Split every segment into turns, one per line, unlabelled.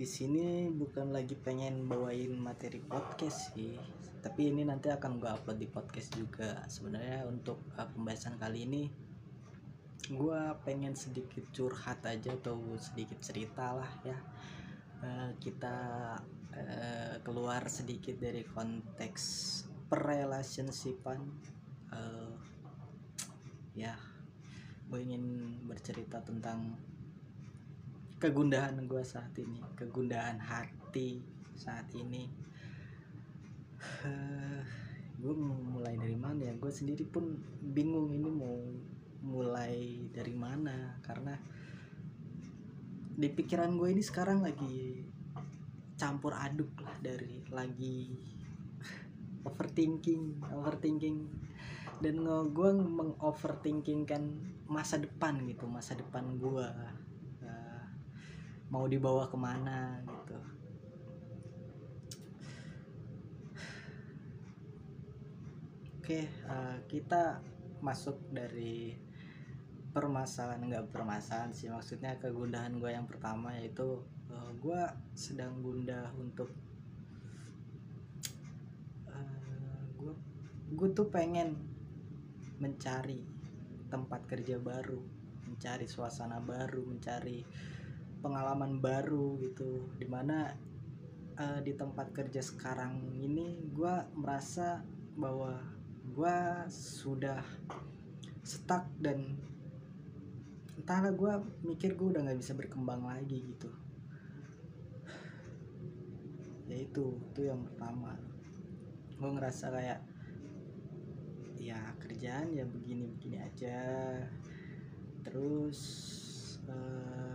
di sini bukan lagi pengen bawain materi podcast sih, tapi ini nanti akan gue upload di podcast juga. Sebenarnya untuk eh, pembahasan kali ini gue pengen sedikit curhat aja atau sedikit cerita lah ya. Eh, kita eh, keluar sedikit dari konteks perrelationshipan eh, ya gue ingin bercerita tentang kegundahan gue saat ini kegundahan hati saat ini. Gue mulai dari mana ya? Gue sendiri pun bingung ini mau mulai dari mana. Karena di pikiran gue ini sekarang lagi campur aduk lah dari lagi overthinking overthinking. Dan gue mengoverthinking kan masa depan gitu masa depan gue mau dibawa ke mana gitu. Oke eh, kita masuk dari permasalahan nggak permasalahan sih maksudnya kegundahan gue yang pertama yaitu eh, gue sedang gundah untuk gue gue tuh pengen mencari tempat kerja baru mencari suasana baru mencari pengalaman baru gitu. Di mana eh, di tempat kerja sekarang ini gue merasa bahwa gue sudah stuck dan entahlah gue mikir gue udah nggak bisa berkembang lagi gitu. Ya itu itu yang pertama. Gue ngerasa kayak ya kerjaan ya begini-begini aja. Terus eh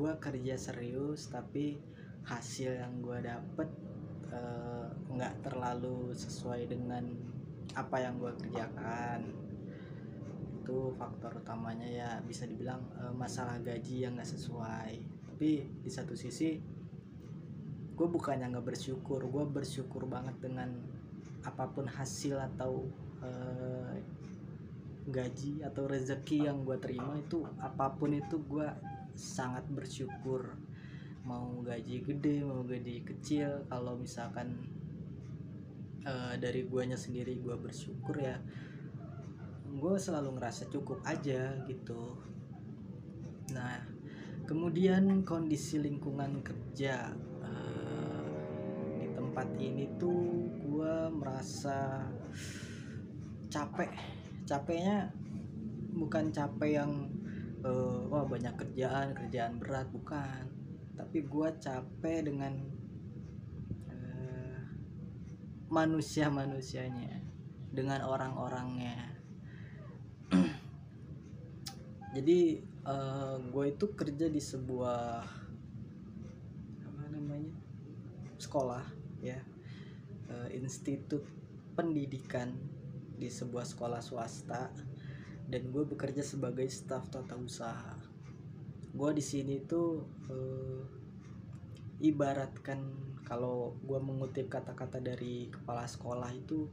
gue kerja serius tapi hasil yang gue dapet eh, nggak terlalu sesuai dengan apa yang gue kerjakan. Itu faktor utamanya ya bisa dibilang eh, masalah gaji yang nggak sesuai. Tapi di satu sisi gue bukannya nggak bersyukur gue bersyukur banget dengan apa pun hasil atau eh, gaji atau rezeki yang gue terima itu apa pun itu gue sangat bersyukur mau gaji gede mau gaji kecil. Kalau misalkan eh, dari guanya sendiri gue bersyukur ya gue selalu ngerasa cukup aja gitu. Nah kemudian kondisi lingkungan kerja eh, di tempat ini tuh gue merasa capek. Capeknya bukan capek yang eh, wah banyak kerjaan kerjaan berat bukan. Tapi gue capek dengan eh, manusia manusianya dengan orang-orangnya. Jadi gue itu kerja di sebuah apa namanya sekolah ya. Eh, institut pendidikan di sebuah sekolah swasta dan gue bekerja sebagai staf tata usaha. Gue di sini tuh eh, ibaratkan kalau gue mengutip kata-kata dari kepala sekolah itu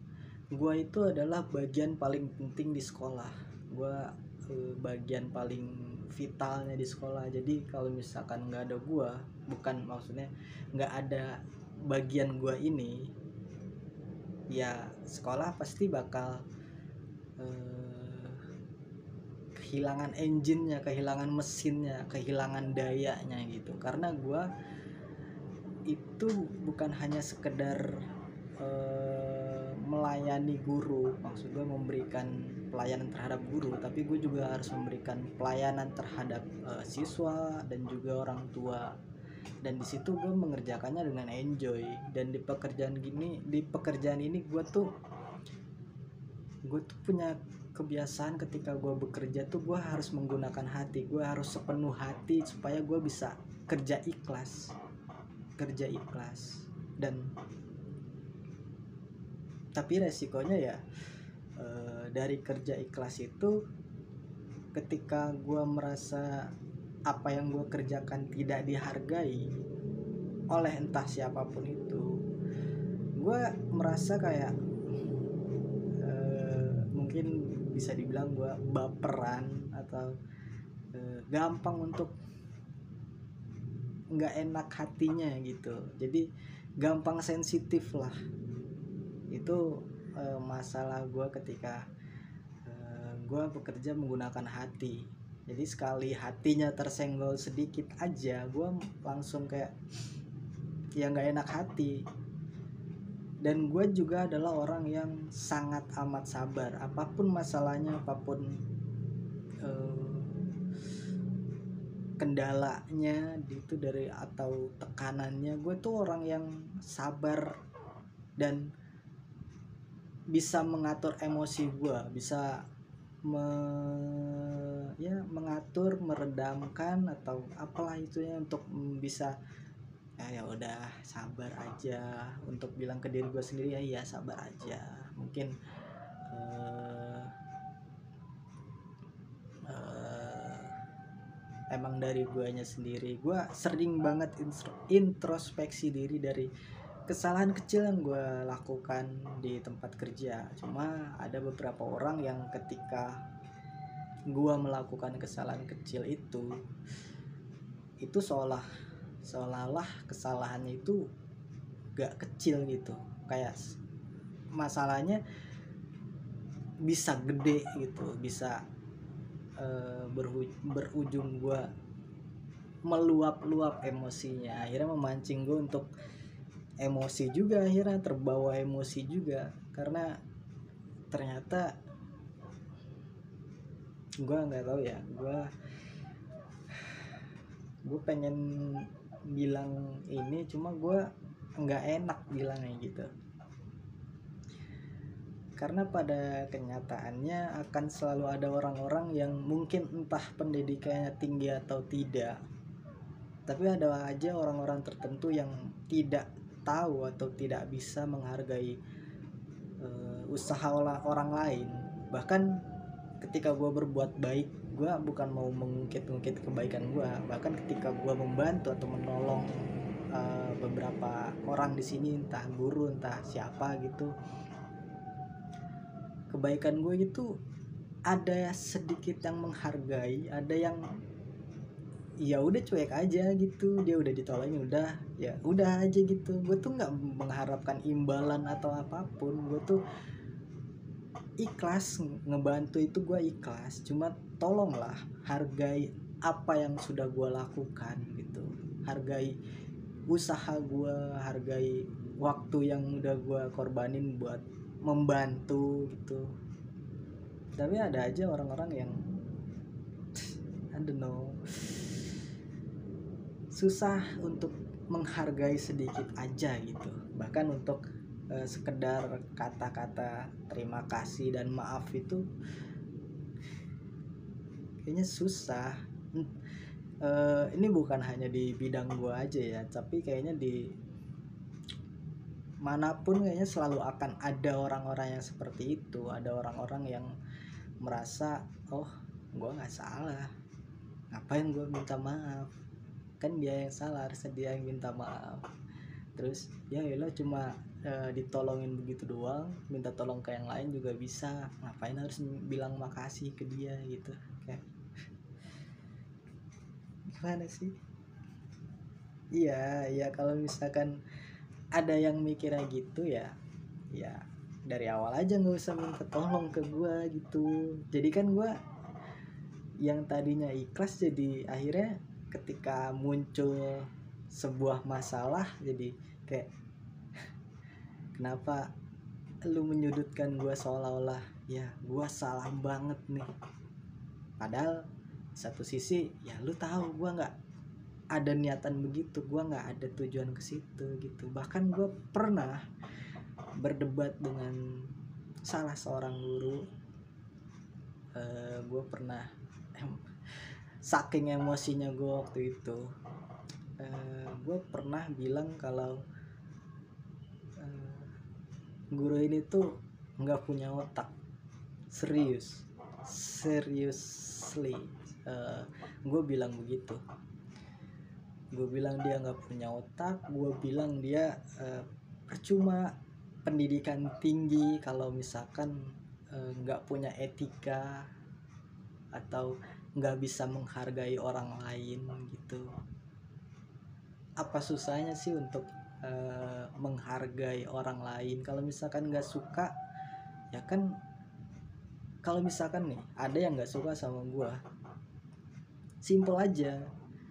gue itu adalah bagian paling penting di sekolah. Gue eh, bagian paling vitalnya di sekolah. Jadi kalau misalkan nggak ada gue bukan maksudnya nggak ada bagian gue ini ya sekolah pasti bakal eh, kehilangan engine-nya, kehilangan mesinnya, kehilangan dayanya gitu. Karena gua itu bukan hanya sekedar eh, melayani guru, maksud gue memberikan pelayanan terhadap guru, tapi gue juga harus memberikan pelayanan terhadap eh, siswa dan juga orang tua. Dan di situ gue mengerjakannya dengan enjoy. Dan di pekerjaan gini, di pekerjaan ini gue tuh gue tuh punya kebiasaan ketika gue bekerja tuh gue harus menggunakan hati. Gue harus sepenuh hati supaya gue bisa kerja ikhlas. Kerja ikhlas. Dan tapi resikonya ya eh, dari kerja ikhlas itu ketika gue merasa apa yang gue kerjakan tidak dihargai oleh entah siapa pun itu gue merasa kayak mungkin bisa dibilang gue baperan atau uh, gampang untuk nggak enak hatinya gitu. Jadi gampang sensitif lah. Itu uh, masalah gue ketika uh, gue bekerja menggunakan hati. Jadi sekali hatinya tersenggol sedikit aja gue langsung kayak ya nggak enak hati dan gue juga adalah orang yang sangat amat sabar. Apa pun masalahnya apa pun uh, kendalanya itu dari atau tekanannya gue tuh orang yang sabar dan bisa mengatur emosi gue bisa me, ya mengatur meredamkan atau apalah itu ya untuk bisa ya ya udah sabar aja. Untuk bilang ke diri gue sendiri ya iya sabar aja. Mungkin uh, uh, emang dari guanya sendiri. Gue sering banget introspeksi diri dari kesalahan kecil yang gue lakukan di tempat kerja. Cuma ada beberapa orang yang ketika gue melakukan kesalahan kecil itu itu seolah seolah-olah kesalahannya itu gak kecil gitu. Kayak masalahnya bisa gede gitu bisa uh, berujung gue meluap-luap emosinya. Akhirnya memancing gue untuk emosi juga akhirnya terbawa emosi juga. Karena ternyata gue nggak tahu ya gue gue pengen bilang ini cuma gue nggak enak bilangnya gitu. Karena pada kenyataannya akan selalu ada orang-orang yang mungkin entah pendidikannya tinggi atau tidak. Tapi ada aja orang-orang tertentu yang tidak tahu atau tidak bisa menghargai uh, usaha orang lain. Bahkan ketika gue berbuat baik gue bukan mau mengungkit-ungkit kebaikan gue bahkan ketika gue membantu atau menolong uh, beberapa orang di sini entah guru entah siapa gitu kebaikan gue itu ada sedikit yang menghargai ada yang ya udah cuek aja gitu. Dia udah ditolongin udah ya udah aja gitu. Gue tuh nggak mengharapkan imbalan atau apa pun. Gue tuh ikhlas ngebantu itu gue ikhlas. Cuma tolonglah hargai apa yang sudah gue lakukan gitu. Hargai usaha gue hargai waktu yang udah gue korbanin buat membantu gitu. Tapi ada aja orang-orang yang I don't know susah untuk menghargai sedikit aja gitu. Bahkan untuk uh, sekedar kata-kata terima kasih dan maaf itu kayaknya susah. Uh, ini bukan hanya di bidang gua aja ya tapi kayaknya di mana pun kayaknya selalu akan ada orang-orang yang seperti itu. Ada orang-orang yang merasa oh gua nggak salah. Ngapain gua minta maaf? Kan dia yang salah harusnya dia yang minta maaf. Terus ya lo cuma e, ditolongin begitu doang minta tolong ke yang lain juga bisa. Ngapain harus bilang makasih ke dia gitu gimana sih? Iya ya kalau misalkan ada yang mikirnya gitu ya ya dari awal aja nggak usah minta tolong ke gue gitu. Jadi kan gue yang tadinya ikhlas jadi akhirnya ketika muncul sebuah masalah jadi kayak kenapa lu menyudutkan gue seolah-olah ya gue salah banget nih. Padahal satu sisi ya lu tahu gue nggak ada niatan begitu gue nggak ada tujuan ke situ gitu. Bahkan gue pernah berdebat dengan salah seorang guru. Uh, eh, gue pernah em, saking emosinya gue waktu itu uh, eh, gue pernah bilang kalau guru ini tuh nggak punya otak. Serius seriously uh, eh, gue bilang begitu. Gue bilang dia nggak punya otak gue bilang dia uh, percuma pendidikan tinggi kalau misalkan uh, eh, nggak punya etika atau nggak bisa menghargai orang lain gitu. Apa susahnya sih untuk uh, menghargai orang lain? Kalau misalkan nggak suka ya kan kalau misalkan nih ada yang nggak suka sama gue simple aja.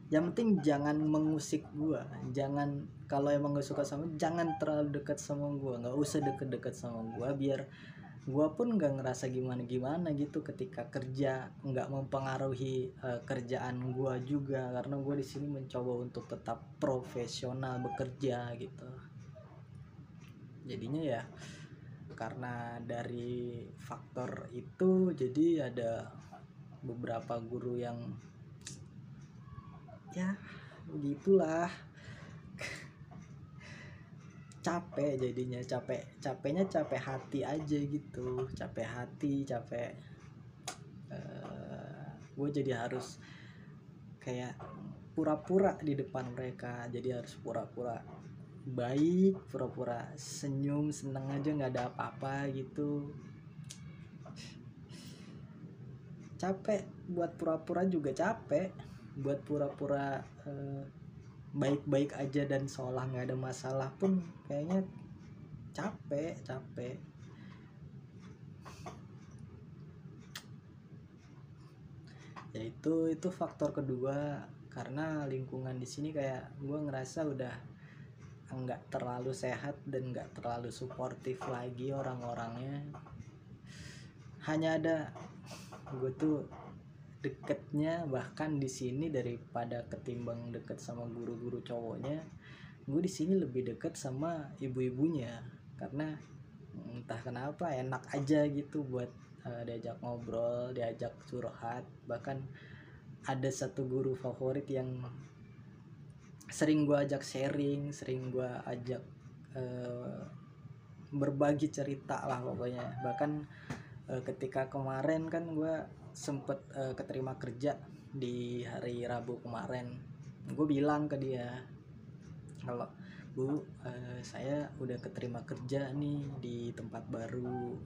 Yang penting jangan mengusik gue jangan kalau emang gak suka sama jangan terlalu dekat sama gue nggak usah deket-deket sama gue biar gue pun nggak ngerasa gimana gimana gitu ketika kerja. Nggak mempengaruhi uh, kerjaan gue juga. Karena gue di sini mencoba untuk tetap profesional bekerja gitu. Jadinya ya karena dari faktor itu jadi ada beberapa guru yang ya begitulah. Capek jadinya capek capeknya capek hati aja gitu. Capek hati capek uh, eh, gue jadi harus kayak pura-pura di depan mereka. Jadi harus pura-pura baik pura-pura senyum seneng aja nggak ada apa-apa gitu. Capek buat pura-pura juga capek buat pura-pura uh, baik-baik aja dan seolah nggak ada masalah pun kayaknya capek capek. Ya itu itu faktor kedua. Karena lingkungan di sini kayak gue ngerasa udah nggak terlalu sehat dan nggak terlalu suportif lagi orang-orangnya. Hanya ada gue tuh deketnya bahkan di sini daripada ketimbang deket sama guru-guru cowoknya gue di sini lebih deket sama ibu-ibunya. Karena entah kenapa enak aja gitu buat uh, diajak ngobrol diajak curhat. Bahkan ada satu guru favorit yang sering gue ajak sharing sering gue ajak uh, berbagi cerita lah pokoknya. Bahkan uh, ketika kemarin kan gue sempet uh, keterima kerja di hari Rabu kemarin. Gue bilang ke dia kalau bu uh, saya udah keterima kerja nih di tempat baru.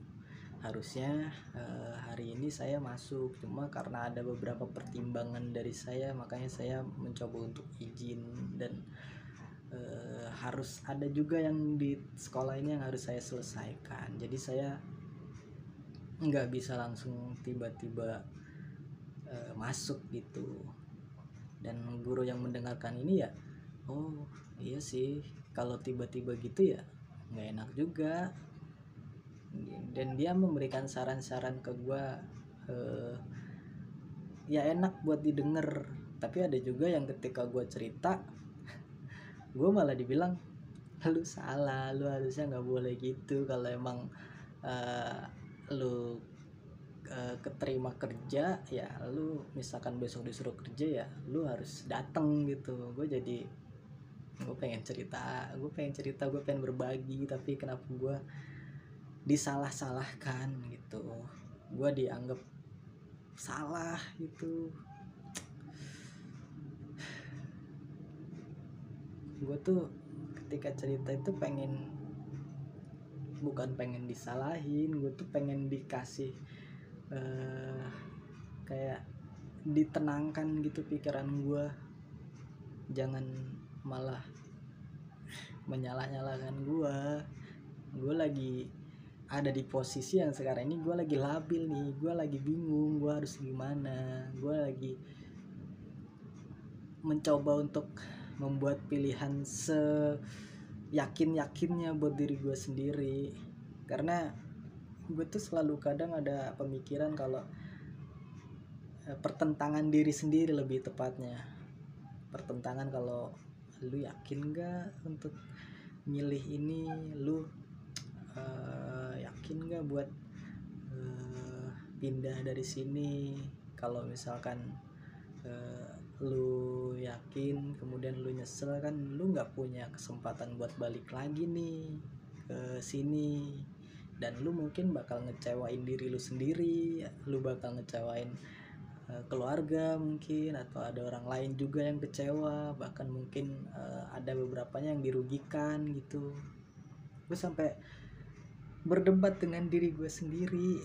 Harusnya uh, hari ini saya masuk. Cuma karena ada beberapa pertimbangan dari saya makanya saya mencoba untuk izin. Dan uh, harus ada juga yang di sekolah ini yang harus saya selesaikan. Jadi saya nggak bisa langsung tiba-tiba uh, masuk gitu. Dan guru yang mendengarkan ini ya oh iya sih kalau tiba-tiba gitu ya nggak enak juga. Dan dia memberikan saran-saran ke gue uh, ya enak buat didengar. Tapi ada juga yang ketika gue cerita gue malah dibilang lu salah lu harusnya nggak boleh gitu kalau emang uh, lu uh, keterima kerja ya lu misalkan besok disuruh kerja ya lu harus datang gitu. Gue jadi gue pengen cerita gue pengen cerita gue pengen berbagi tapi kenapa gue disalah-salahkan gitu. Gue dianggap salah gitu. Gue tuh ketika cerita itu pengen bukan pengen disalahin gue tuh pengen dikasih uh, kayak ditenangkan gitu pikiran gue jangan malah menyalah-nyalahkan gue gue lagi ada di posisi yang sekarang ini gue lagi labil nih gue lagi bingung gue harus gimana. Gue lagi mencoba untuk membuat pilihan se yakin yakinnya buat diri gue sendiri. Karena gue tuh selalu kadang ada pemikiran kalau eh, pertentangan diri sendiri lebih tepatnya. Pertentangan kalau lu yakin gak untuk milih ini lu uh, yakin gak buat uh, pindah dari sini? Kalau misalkan lu yakin kemudian lu nyesel kan lu nggak punya kesempatan buat balik lagi nih ke sini. Dan lu mungkin bakal ngecewain diri lu sendiri lu bakal ngecewain uh, keluarga mungkin atau ada orang lain juga yang kecewa bahkan mungkin uh, ada beberapa yang dirugikan gitu. Gue sampai berdebat dengan diri gue sendiri.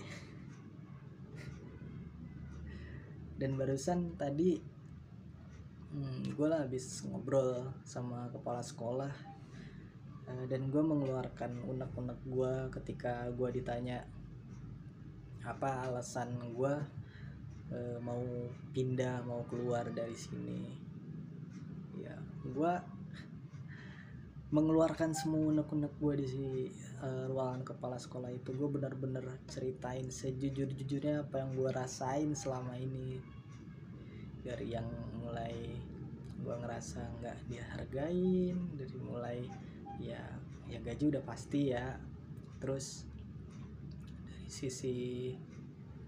Dan barusan tadi hmm, gue lah habis ngobrol sama kepala sekolah. Uh, dan gue mengeluarkan unek-unek gue ketika gue ditanya apa alasan gue uh, mau pindah mau keluar dari sini. Ya gue mengeluarkan semua unek-unek gue di si uh, ruangan kepala sekolah itu. Gue benar-benar ceritain sejujur-jujurnya apa yang gue rasain selama ini dari yang mulai gue ngerasa nggak dihargain dari mulai ya ya gaji udah pasti ya. Terus dari sisi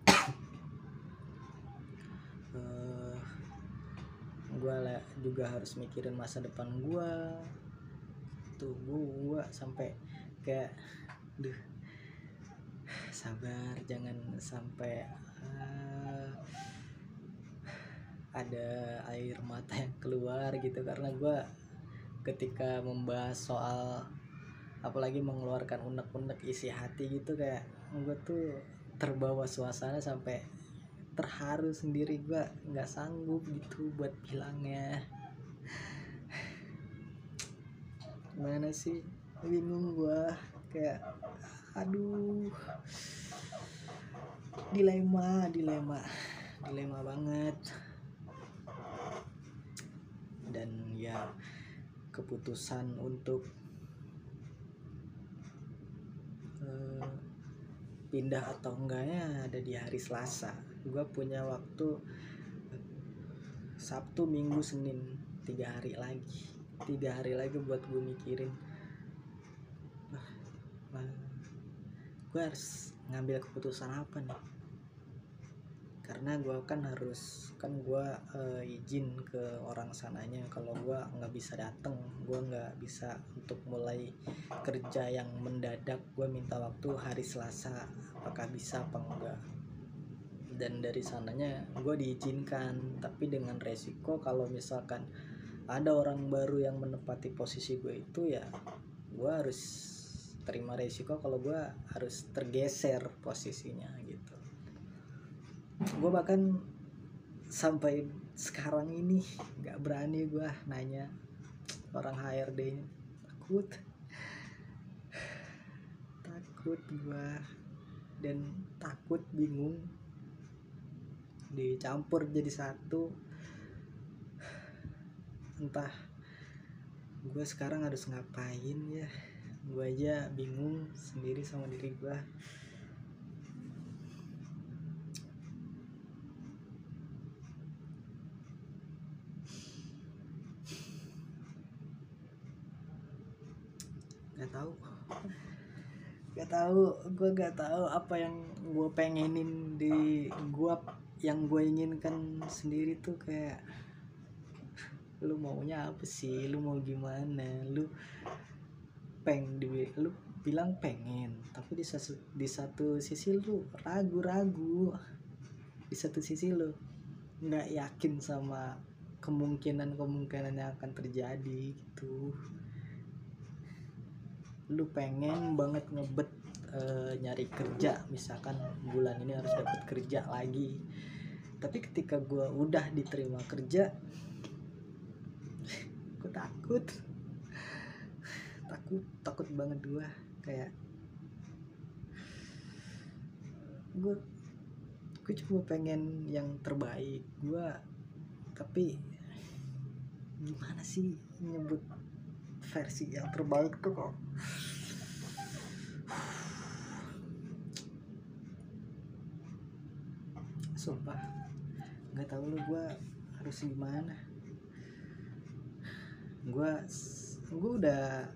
uh, gue juga harus mikirin masa depan gue tuh gue sampai kayak duh sabar jangan sampai uh, ada air mata yang keluar gitu. Karena gue ketika membahas soal apalagi mengeluarkan unek-unek isi hati gitu kayak gue tuh terbawa suasana sampai terharu sendiri. Gue nggak sanggup gitu buat bilangnya. Mana sih? Bingung gua. Kayak aduh. Dilema dilema. Dilema banget dan ya keputusan untuk uh, pindah atau enggaknya ada di hari Selasa. Gue punya waktu Sabtu Minggu Senin tiga hari lagi. Tiga hari lagi buat gue mikirin gue harus ngambil keputusan apa nih karena gue kan harus kan gue uh, izin ke orang sananya. Kalau gue nggak bisa dateng gue nggak bisa untuk mulai kerja yang mendadak gue minta waktu hari Selasa apakah bisa apa enggak dan dari sananya gue diizinkan tapi dengan resiko kalau misalkan ada orang baru yang menempati posisi gue itu ya gue harus terima resiko kalau gue harus tergeser posisinya gitu gue bahkan sampai sekarang ini nggak berani gue nanya orang HRD takut. Takut gue dan takut bingung. Dicampur jadi satu. Entah gue sekarang harus ngapain ya. Gue aja bingung sendiri sama diri gue nggak tahu. Nggak tahu gue nggak tahu apa yang gue pengenin di gue yang gue inginkan sendiri tuh kayak lu maunya apa sih? Lu mau gimana? Lu peng di lu bilang pengen tapi di satu di satu sisi lu ragu-ragu. Di satu sisi lu nggak yakin sama kemungkinan-kemungkinan yang akan terjadi gitu lu pengen banget ngebet e, nyari kerja. Misalkan bulan ini harus dapat kerja lagi. Tapi ketika gue udah diterima kerja gue takut. Takut takut banget gue kayak gue gue cuma pengen yang terbaik gue tapi gimana sih nyebut versi yang terbaik tuh kok. Sumpah. Nggak tahu lu gue harus gimana. Gue gue udah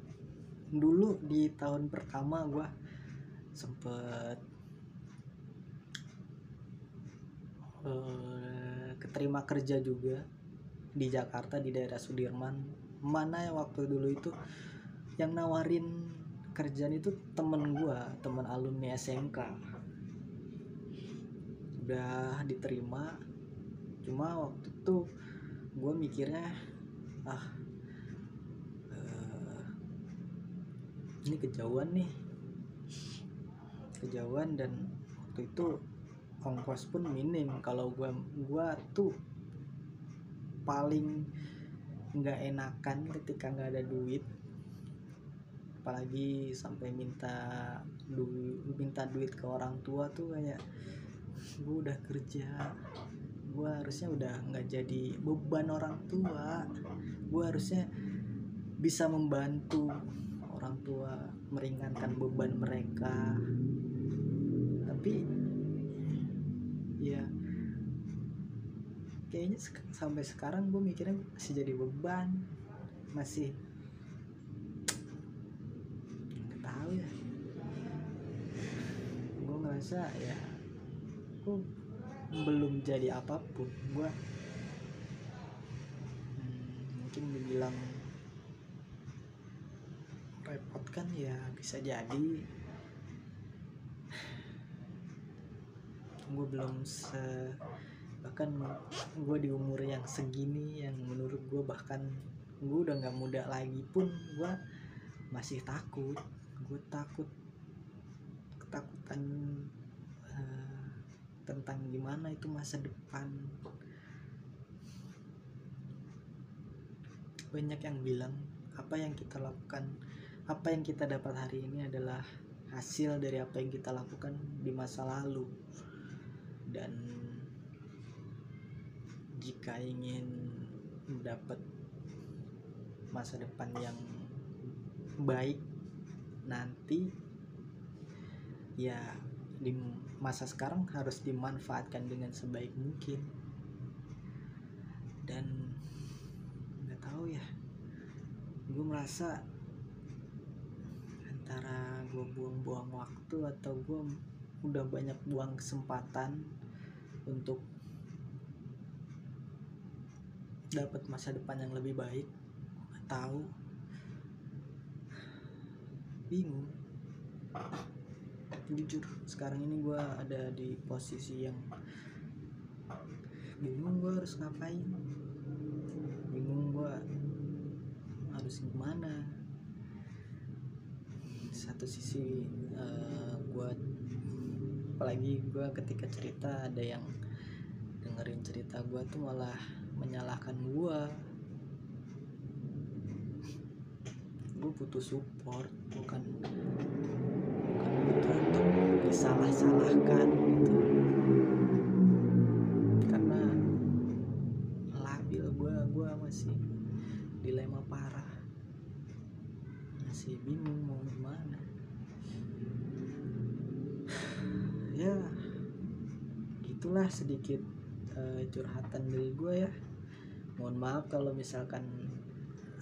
dulu di tahun pertama gue sempet uh, keterima kerja juga di Jakarta di daerah Sudirman mana ya waktu dulu itu yang nawarin kerjaan itu temen gue temen alumni SMK udah diterima cuma waktu itu gue mikirnya ah ini kejauhan nih. Kejauhan dan waktu itu ongkos pun minim. Kalau gua gua tuh paling nggak enakan ketika nggak ada duit. Apalagi sampai minta duit minta duit ke orang tua tuh kayak gue udah kerja gue harusnya udah nggak jadi beban orang tua. Gue harusnya bisa membantu orang tua meringankan beban mereka. Tapi ya kayaknya sampai sekarang gue mikirnya masih jadi beban masih nggak tahu ya. Gue ngerasa ya gue belum jadi apa pun gue hmm, mungkin dibilang repot kan ya bisa jadi. Gue belum se bahkan gue di umur yang segini yang menurut gue bahkan gue udah nggak muda lagi pun gue masih takut. Gue takut ketakutan eh, tentang gimana itu masa depan. Banyak yang bilang apa yang kita lakukan apa yang kita dapat hari ini adalah hasil dari apa yang kita lakukan di masa lalu. Dan jika ingin mendapat masa depan yang baik nanti ya di masa sekarang harus dimanfaatkan dengan sebaik mungkin. Dan nggak tahu ya gue merasa antara gue buang-buang waktu atau gue udah banyak buang kesempatan untuk dapat masa depan yang lebih baik tahu. Bingung. Jujur sekarang ini gue ada di posisi yang bingung gue harus ngapain. Bingung gue harus gimana. Satu sisi uh, gue apalagi gue ketika cerita ada yang dengerin cerita gue tuh malah menyalahkan gue gue butuh support bukan bukan butuh untuk disalah-salahkan gitu. Karena labil gue gue masih dilema parah. Masih bingung mau gimana. Ya gitulah sedikit eh, curhatan dari gue ya. Mohon maaf kalau misalkan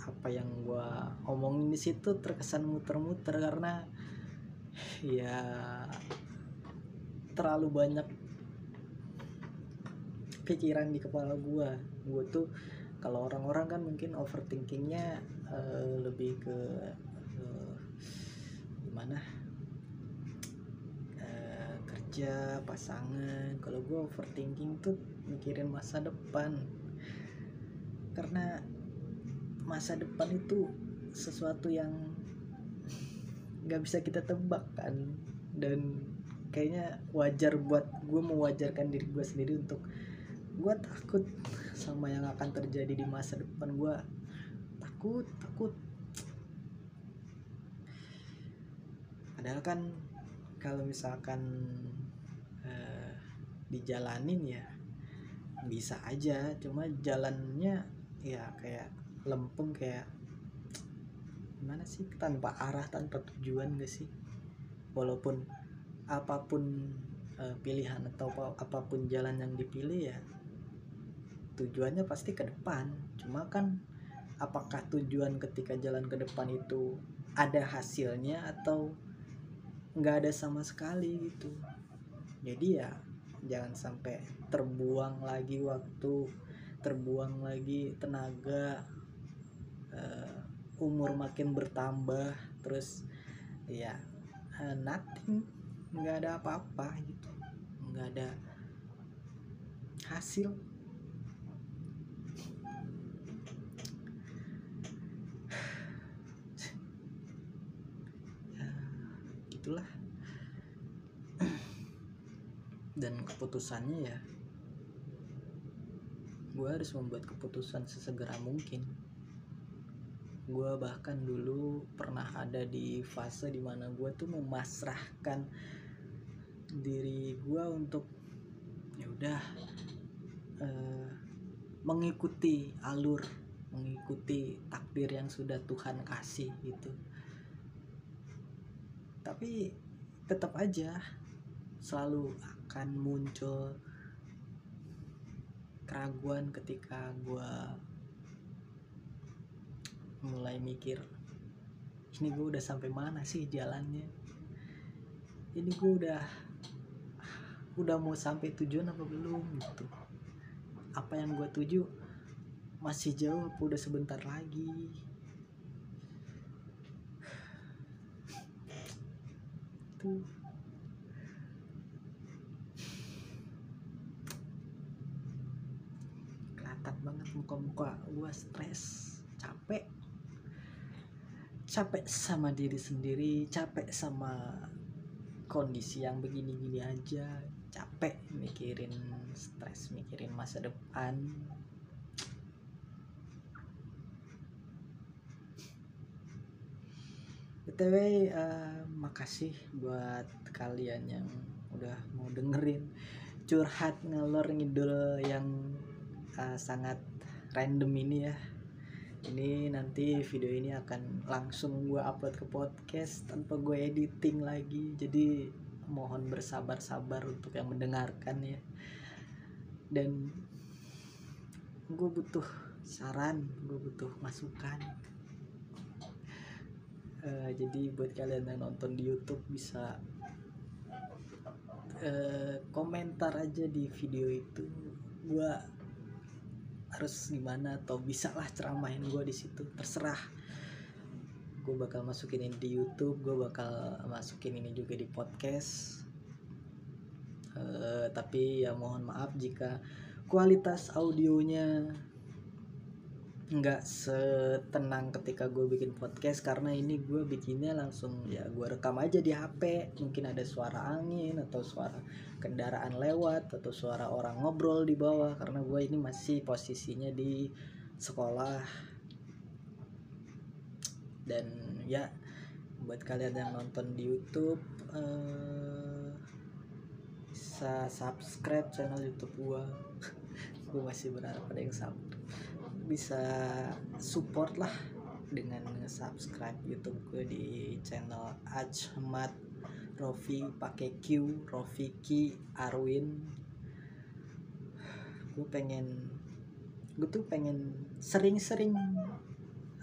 apa yang gue omongin di situ terkesan muter-muter karena ya terlalu banyak pikiran di kepala gue gue tuh kalau orang-orang kan mungkin overthinkingnya eh, lebih ke eh, gimana? Eh, kerja pasangan. Kalau gue overthinking tuh mikirin masa depan. Karena masa depan itu sesuatu yang nggak bisa kita tebak kan. Dan kayaknya wajar buat gue mewajarkan diri gue sendiri untuk gue takut sama yang akan terjadi di masa depan. Gue takut takut. Padahal kan kalau misalkan eh, dijalanin ya bisa aja cuma jalannya ya kayak lempeng kayak gimana sih tanpa arah tanpa tujuan gak sih? Walaupun apa pun eh, pilihan atau apa- apa pun jalan yang dipilih ya tujuannya pasti ke depan. Cuma kan apakah tujuan ketika jalan ke depan itu ada hasilnya atau nggak ada sama sekali gitu? Jadi ya jangan sampai terbuang lagi waktu terbuang lagi tenaga eh, umur makin bertambah terus ya eh, nothing nggak ada apa-apa gitu. Nggak ada hasil. Ya gitulah dan keputusannya ya. Gue harus membuat keputusan sesegera mungkin. Gue bahkan dulu pernah ada di fase di mana gue tuh memasrahkan diri gue untuk ya udah uh, mengikuti alur mengikuti takdir yang sudah Tuhan kasih gitu. Tapi tetap aja selalu akan muncul keraguan ketika gue mulai mikir ini gue udah sampai mana sih jalannya? Ini gue udah udah mau sampai tujuan apa belum? Gitu. Apa yang gue tuju masih jauh apa udah sebentar lagi? Tuh kelihatan banget muka-muka gue stres capek. Capek sama diri sendiri capek sama kondisi yang begini-gini aja. Capek mikirin stres mikirin masa depan. Btw uh, makasih buat kalian yang udah mau dengerin. Curhat ngelor ngidul yang uh, sangat random ini ya. Ini nanti video ini akan langsung gue upload ke podcast tanpa gue editing lagi. Jadi mohon bersabar-sabar untuk yang mendengarkan ya. Dan gue butuh saran gue butuh masukan. Uh, jadi buat kalian yang nonton di YouTube bisa uh, komentar aja di video itu. Gue harus gimana atau bisa lah ceramahin gue di situ. Terserah. Gue bakal masukin ini di YouTube gue bakal masukin ini juga di podcast. Uh, tapi ya mohon maaf jika kualitas audionya nggak setenang ketika gue bikin podcast karena ini gue bikinnya langsung ya gue rekam aja di HP mungkin ada suara angin atau suara kendaraan lewat atau suara orang ngobrol di bawah karena gue ini masih posisinya di sekolah. Dan ya buat kalian yang nonton di YouTube uh, bisa subscribe channel YouTube gue gue masih berharap ada yang subscribe bisa support lah dengan subscribe YouTube gue di channel Ajmat Rofi pakai Q Rofiki Arwin. Gue pengen gue tuh pengen sering-sering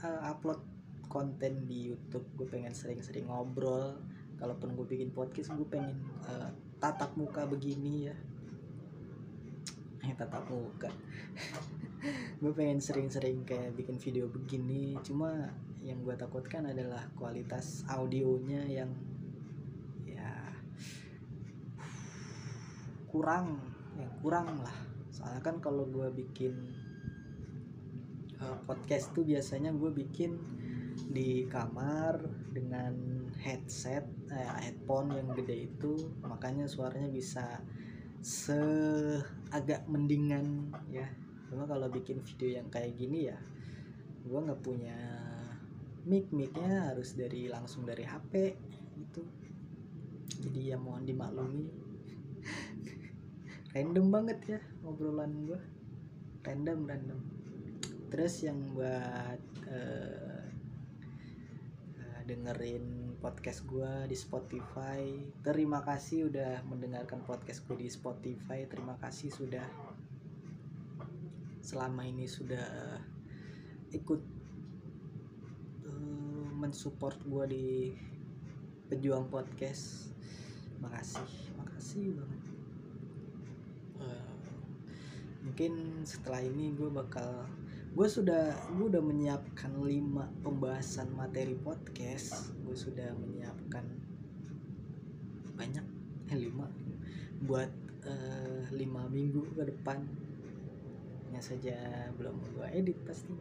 uh, upload konten di YouTube. Gue pengen sering-sering ngobrol. Kalaupun gue bikin podcast gue pengen uh, tatap muka begini ya. Eh tatap muka. Gue pengen sering-sering kayak bikin video begini. Cuma yang gue takutkan adalah kualitas audionya yang ya kurang yang kurang lah. Soalnya kan kalau gue bikin uh, podcast tuh biasanya gue bikin di kamar dengan headset eh, headphone yang gede itu. Makanya suaranya bisa seagak mendingan ya. Cuma kalau bikin video yang kayak gini ya gue nggak punya mic micnya harus dari langsung dari HP gitu. Jadi ya mohon dimaklumi random banget ya ngobrolan gue random random. Terus yang buat uh, dengerin podcast gue di Spotify terima kasih udah mendengarkan podcast gue di Spotify. Terima kasih sudah selama ini sudah ikut uh, mensupport gue di pejuang podcast. Makasih makasih banget uh, mungkin setelah ini gue bakal gue sudah gue udah menyiapkan lima pembahasan materi podcast. Gue sudah menyiapkan banyak eh lima buat uh, lima minggu ke depan. Hanya saja belum gue edit pasti.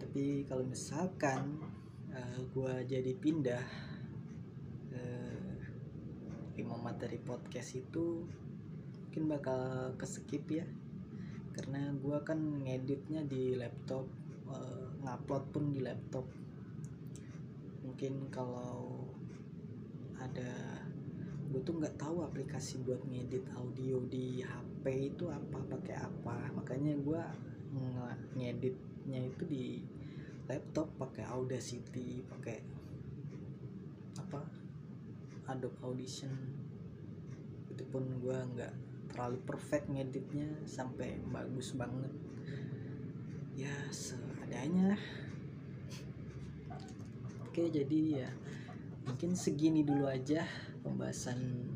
Tapi kalau misalkan uh, eh, gue jadi pindah uh, lima materi podcast itu mungkin bakal keskip ya. Karena gue kan ngeditnya di laptop uh, ngupload pun di laptop. Mungkin kalau ada gue tuh nggak tahu aplikasi buat ngedit audio di HP itu apa pakai apa. Makanya gue ngeditnya itu di laptop pakai Audacity pakai apa Adobe Audition. Itu pun gue nggak terlalu perfect ngeditnya sampai bagus banget. Ya seadanya oke jadi ya mungkin segini dulu aja pembahasan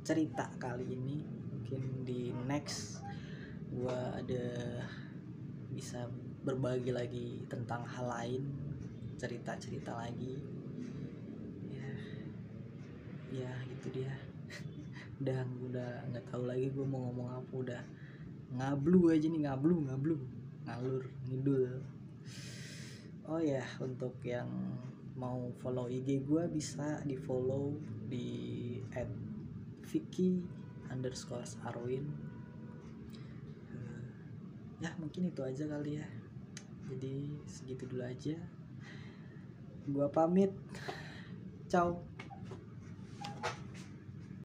cerita kali ini. Mungkin di next gua ada bisa berbagi lagi tentang hal lain cerita-cerita lagi. Ya ya itu dia udah udah nggak tahu lagi gue mau ngomong apa udah ngablu aja nih ngablu ngablu ngalur ngidul. Oh ya untuk yang mau follow IG gue bisa di follow di at Vicky underscore Arwin. Uh, ya mungkin itu aja kali ya. Jadi segitu dulu aja. Gua pamit. Ciao